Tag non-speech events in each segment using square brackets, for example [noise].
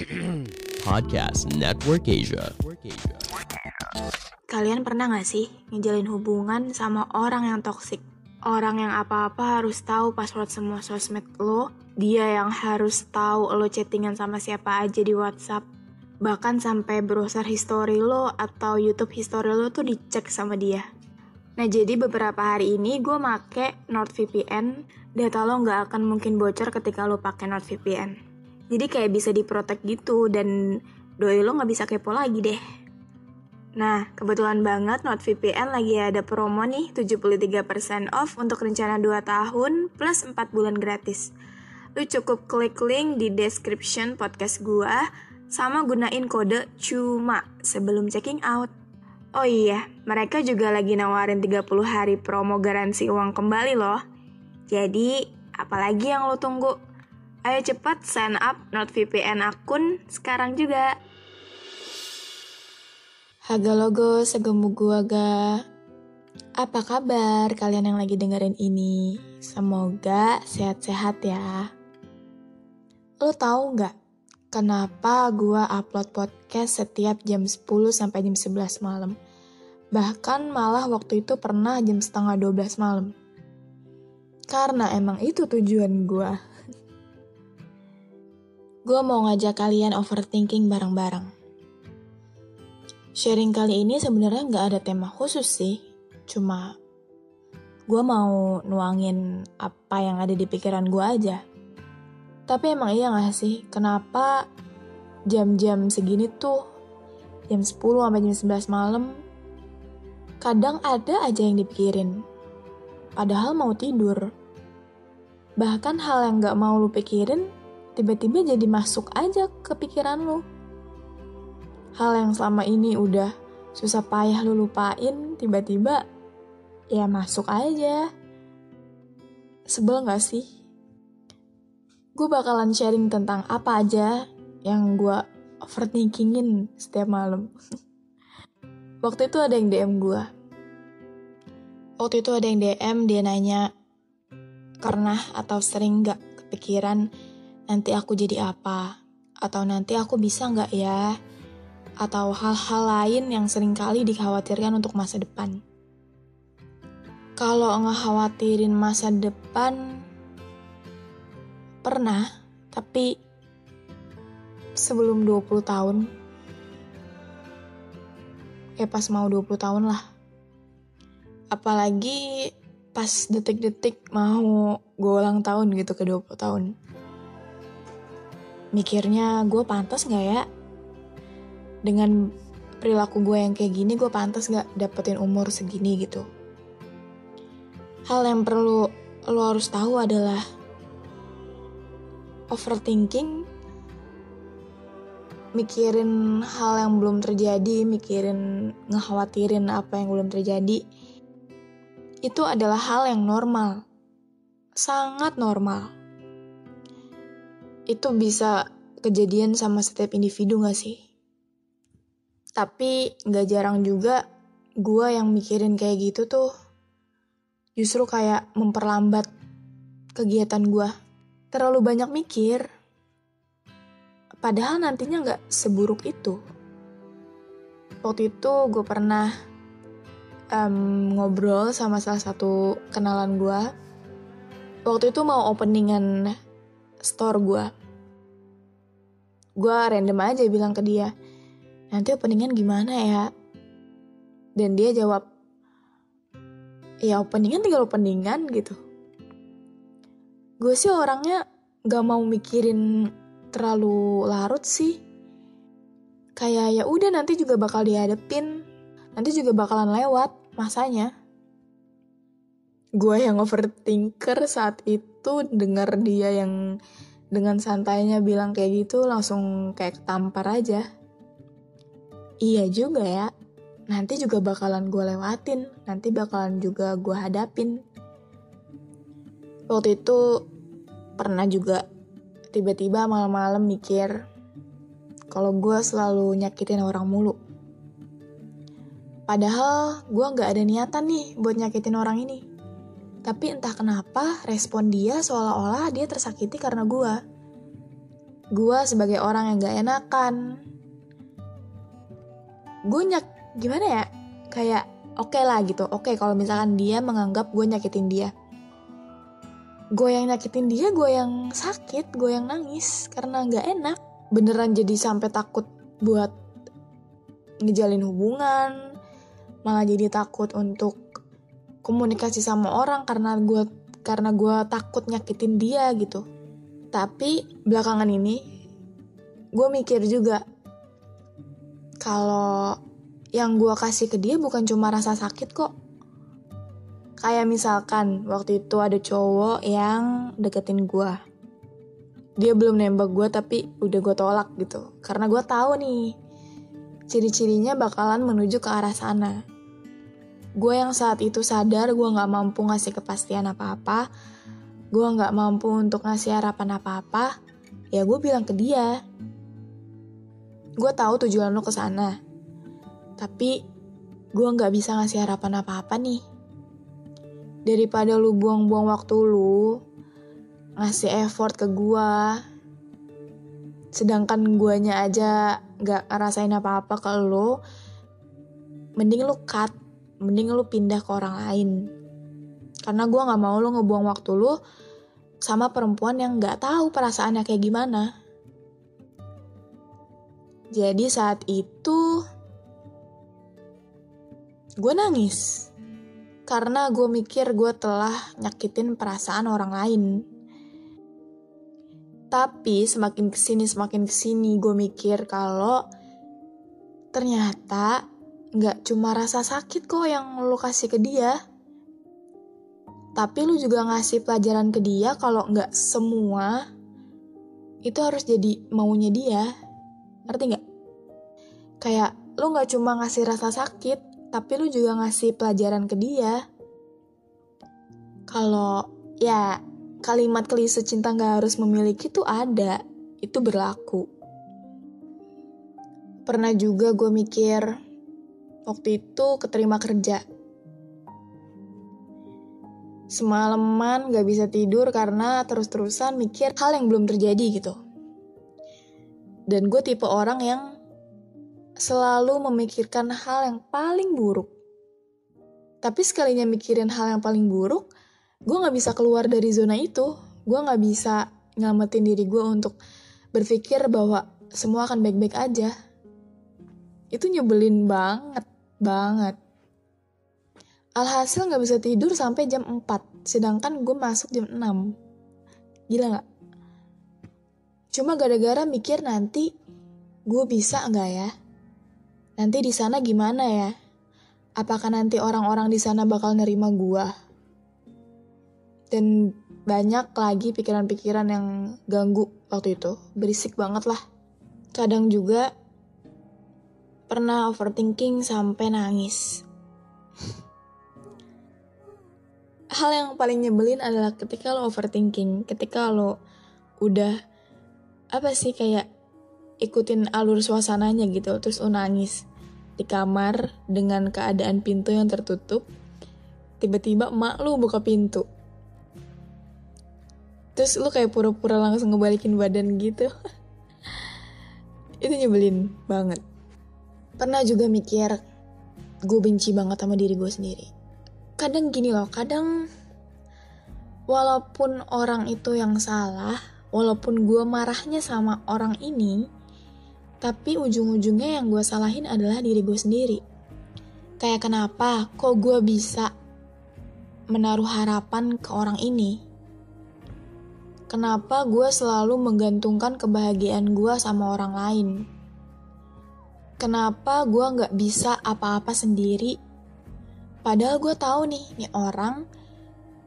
[clears throat] Podcast Network Asia. Kalian pernah gak sih ngejalin hubungan sama orang yang toksik? Orang yang apa-apa harus tahu password semua sosmed lo, dia yang harus tahu lo chattingan sama siapa aja di WhatsApp, bahkan sampai browser history lo atau YouTube history lo tuh dicek sama dia. Nah jadi beberapa hari ini gue make NordVPN, data lo nggak akan mungkin bocor ketika lo pakai NordVPN. Jadi kayak bisa diprotek gitu dan doi lo nggak bisa kepo lagi deh. Nah, kebetulan banget NordVPN lagi ada promo nih 73% off untuk rencana 2 tahun plus 4 bulan gratis. Lu cukup klik link di description podcast gua sama gunain kode CUMA sebelum checking out. Oh iya, mereka juga lagi nawarin 30 hari promo garansi uang kembali loh. Jadi, apalagi yang lo tunggu? Ayo cepat sign up NordVPN akun sekarang juga. Haga logo segemu gua ga. Apa kabar kalian yang lagi dengerin ini? Semoga sehat-sehat ya. Lo tahu nggak kenapa gua upload podcast setiap jam 10 sampai jam 11 malam? Bahkan malah waktu itu pernah jam setengah 12 malam. Karena emang itu tujuan gua. Gua mau ngajak kalian overthinking bareng-bareng. Sharing kali ini sebenarnya nggak ada tema khusus sih, cuma gue mau nuangin apa yang ada di pikiran gue aja. Tapi emang iya gak sih, kenapa jam-jam segini tuh, jam 10 sampai jam 11 malam, kadang ada aja yang dipikirin. Padahal mau tidur. Bahkan hal yang gak mau lu pikirin, tiba-tiba jadi masuk aja ke pikiran lu hal yang selama ini udah susah payah lu lupain, tiba-tiba ya masuk aja. Sebel gak sih? Gue bakalan sharing tentang apa aja yang gue overthinkingin setiap malam. [laughs] Waktu itu ada yang DM gue. Waktu itu ada yang DM, dia nanya, pernah atau sering gak kepikiran nanti aku jadi apa? Atau nanti aku bisa gak ya atau hal-hal lain yang sering kali dikhawatirkan untuk masa depan. Kalau ngekhawatirin masa depan, pernah, tapi sebelum 20 tahun, kayak pas mau 20 tahun lah. Apalagi pas detik-detik mau gue ulang tahun gitu ke 20 tahun. Mikirnya gue pantas gak ya? Dengan perilaku gue yang kayak gini gue pantas gak dapetin umur segini gitu? Hal yang perlu lo harus tahu adalah overthinking mikirin hal yang belum terjadi mikirin ngekhawatirin apa yang belum terjadi itu adalah hal yang normal. Sangat normal itu bisa kejadian sama setiap individu gak sih? Tapi gak jarang juga gue yang mikirin kayak gitu tuh justru kayak memperlambat kegiatan gue. Terlalu banyak mikir. Padahal nantinya gak seburuk itu. Waktu itu gue pernah um, ngobrol sama salah satu kenalan gue. Waktu itu mau openingan store gue. Gue random aja bilang ke dia, nanti openingan gimana ya? Dan dia jawab, ya openingan tinggal openingan gitu. Gue sih orangnya gak mau mikirin terlalu larut sih. Kayak ya udah nanti juga bakal dihadepin, nanti juga bakalan lewat masanya. Gue yang overthinker saat itu dengar dia yang dengan santainya bilang kayak gitu langsung kayak ketampar aja. Iya juga ya, nanti juga bakalan gue lewatin, nanti bakalan juga gue hadapin. Waktu itu pernah juga tiba-tiba malam-malam mikir kalau gue selalu nyakitin orang mulu. Padahal gue gak ada niatan nih buat nyakitin orang ini. Tapi entah kenapa respon dia seolah-olah dia tersakiti karena gue. Gue sebagai orang yang gak enakan. Gue nyak gimana ya? Kayak oke okay lah gitu. Oke okay, kalau misalkan dia menganggap gue nyakitin dia. Gue yang nyakitin dia, gue yang sakit, gue yang nangis karena gak enak. Beneran jadi sampai takut buat ngejalin hubungan, malah jadi takut untuk komunikasi sama orang karena gue karena gue takut nyakitin dia gitu. Tapi belakangan ini gue mikir juga kalau yang gue kasih ke dia bukan cuma rasa sakit kok. Kayak misalkan waktu itu ada cowok yang deketin gue dia belum nembak gue tapi udah gue tolak gitu. Karena gue tahu nih ciri-cirinya bakalan menuju ke arah sana gue yang saat itu sadar gue gak mampu ngasih kepastian apa-apa, gue gak mampu untuk ngasih harapan apa-apa, ya gue bilang ke dia. Gue tahu tujuan lo ke sana, tapi gue gak bisa ngasih harapan apa-apa nih. Daripada lu buang-buang waktu lu, ngasih effort ke gue, sedangkan guanya aja gak ngerasain apa-apa ke lo, mending lu cut mending lu pindah ke orang lain. Karena gue gak mau lu ngebuang waktu lu sama perempuan yang gak tahu perasaannya kayak gimana. Jadi saat itu gue nangis karena gue mikir gue telah nyakitin perasaan orang lain. Tapi semakin ke sini semakin ke sini gue mikir kalau ternyata nggak cuma rasa sakit kok yang lu kasih ke dia. Tapi lu juga ngasih pelajaran ke dia kalau nggak semua itu harus jadi maunya dia. Ngerti nggak? Kayak lu nggak cuma ngasih rasa sakit, tapi lu juga ngasih pelajaran ke dia. Kalau ya kalimat klise cinta nggak harus memiliki tuh ada, itu berlaku. Pernah juga gue mikir, waktu itu keterima kerja. Semalaman gak bisa tidur karena terus-terusan mikir hal yang belum terjadi gitu. Dan gue tipe orang yang selalu memikirkan hal yang paling buruk. Tapi sekalinya mikirin hal yang paling buruk, gue gak bisa keluar dari zona itu. Gue gak bisa nyelamatin diri gue untuk berpikir bahwa semua akan baik-baik aja. Itu nyebelin banget banget. Alhasil gak bisa tidur sampai jam 4, sedangkan gue masuk jam 6. Gila gak? Cuma gara-gara mikir nanti gue bisa nggak ya? Nanti di sana gimana ya? Apakah nanti orang-orang di sana bakal nerima gue? Dan banyak lagi pikiran-pikiran yang ganggu waktu itu. Berisik banget lah. Kadang juga pernah overthinking sampai nangis. Hal yang paling nyebelin adalah ketika lo overthinking, ketika lo udah apa sih kayak ikutin alur suasananya gitu, terus lo nangis di kamar dengan keadaan pintu yang tertutup. Tiba-tiba emak lo buka pintu. Terus lo kayak pura-pura langsung ngebalikin badan gitu. [laughs] Itu nyebelin banget pernah juga mikir gue benci banget sama diri gue sendiri. Kadang gini loh kadang walaupun orang itu yang salah walaupun gue marahnya sama orang ini tapi ujung-ujungnya yang gue salahin adalah diri gue sendiri. Kayak kenapa kok gue bisa menaruh harapan ke orang ini? Kenapa gue selalu menggantungkan kebahagiaan gue sama orang lain kenapa gue nggak bisa apa-apa sendiri. Padahal gue tahu nih, nih orang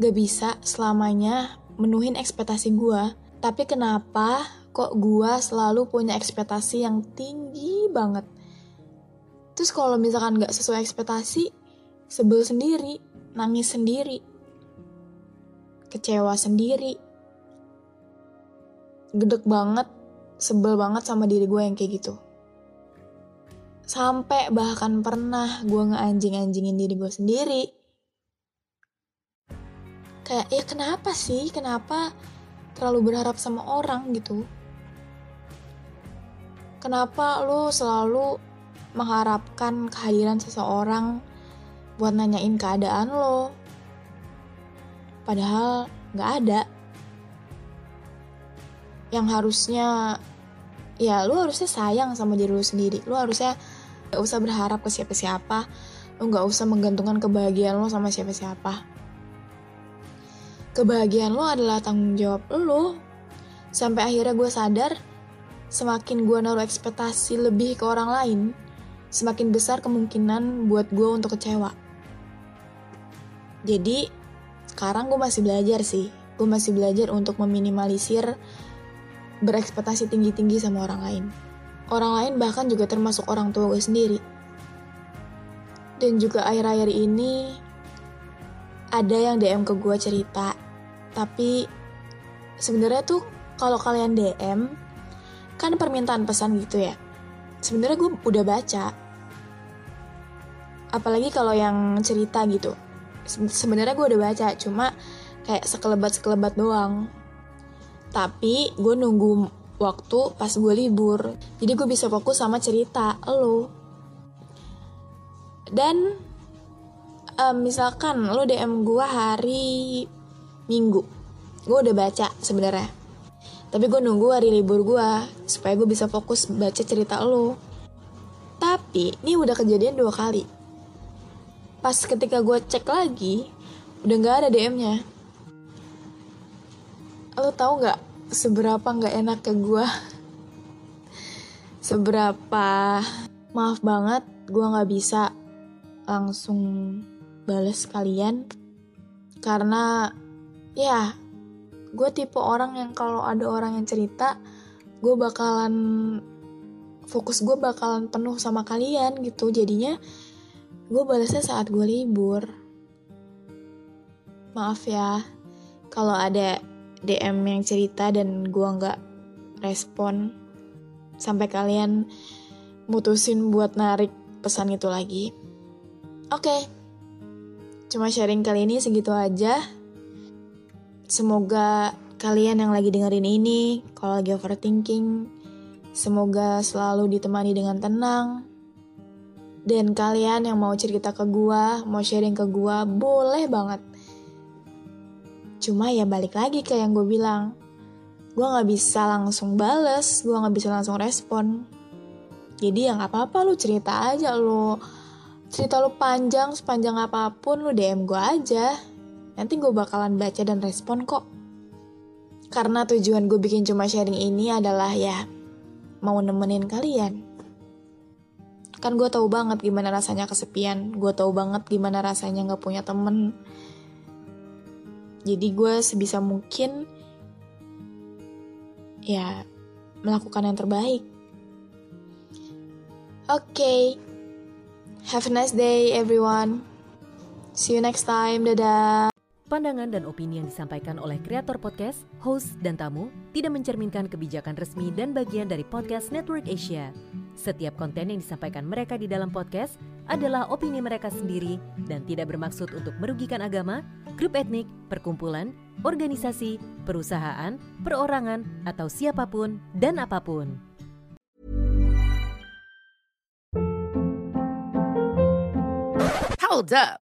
gak bisa selamanya menuhin ekspektasi gue. Tapi kenapa kok gue selalu punya ekspektasi yang tinggi banget? Terus kalau misalkan gak sesuai ekspektasi, sebel sendiri, nangis sendiri, kecewa sendiri, gedek banget, sebel banget sama diri gue yang kayak gitu. Sampai bahkan pernah gue ngeanjing-anjingin diri gue sendiri. Kayak, ya kenapa sih? Kenapa terlalu berharap sama orang gitu? Kenapa lo selalu mengharapkan kehadiran seseorang buat nanyain keadaan lo? Padahal gak ada. Yang harusnya, ya lo harusnya sayang sama diri lo sendiri. Lo harusnya Gak usah berharap ke siapa-siapa. Lo gak usah menggantungkan kebahagiaan lo sama siapa-siapa. Kebahagiaan lo adalah tanggung jawab lo. Sampai akhirnya gue sadar, semakin gue naruh ekspektasi lebih ke orang lain, semakin besar kemungkinan buat gue untuk kecewa. Jadi, sekarang gue masih belajar sih. Gue masih belajar untuk meminimalisir berekspektasi tinggi-tinggi sama orang lain. Orang lain bahkan juga termasuk orang tua gue sendiri. Dan juga akhir-akhir ini ada yang DM ke gue cerita. Tapi sebenarnya tuh kalau kalian DM kan permintaan pesan gitu ya. Sebenarnya gue udah baca. Apalagi kalau yang cerita gitu. Sebenarnya gue udah baca, cuma kayak sekelebat-sekelebat doang. Tapi gue nunggu waktu pas gue libur. Jadi gue bisa fokus sama cerita lo. Dan um, misalkan lo DM gue hari Minggu, gue udah baca sebenarnya. Tapi gue nunggu hari libur gue supaya gue bisa fokus baca cerita lo. Tapi ini udah kejadian dua kali. Pas ketika gue cek lagi, udah nggak ada DM-nya. Lo tau nggak seberapa nggak enak ke gue seberapa? Maaf banget gue nggak bisa langsung bales kalian. Karena ya gue tipe orang yang kalau ada orang yang cerita gue bakalan fokus gue bakalan penuh sama kalian gitu. Jadinya gue balasnya saat gue libur. Maaf ya kalau ada DM yang cerita dan gue nggak respon sampai kalian mutusin buat narik pesan itu lagi. Oke, okay. cuma sharing kali ini segitu aja. Semoga kalian yang lagi dengerin ini, kalau lagi overthinking, semoga selalu ditemani dengan tenang. Dan kalian yang mau cerita ke gua, mau sharing ke gua, boleh banget Cuma ya balik lagi ke yang gue bilang. Gue gak bisa langsung bales, gue gak bisa langsung respon. Jadi ya gak apa-apa lu cerita aja lu. Cerita lu panjang, sepanjang apa pun lu DM gue aja. Nanti gue bakalan baca dan respon kok. Karena tujuan gue bikin cuma sharing ini adalah ya mau nemenin kalian. Kan gue tahu banget gimana rasanya kesepian, gue tahu banget gimana rasanya gak punya temen, jadi gue sebisa mungkin ya melakukan yang terbaik. Oke. Okay. Have a nice day everyone. See you next time. Dadah. Pandangan dan opini yang disampaikan oleh kreator podcast, host, dan tamu tidak mencerminkan kebijakan resmi dan bagian dari podcast Network Asia. Setiap konten yang disampaikan mereka di dalam podcast adalah opini mereka sendiri dan tidak bermaksud untuk merugikan agama, grup etnik, perkumpulan, organisasi, perusahaan, perorangan, atau siapa pun dan apa pun. Hold up.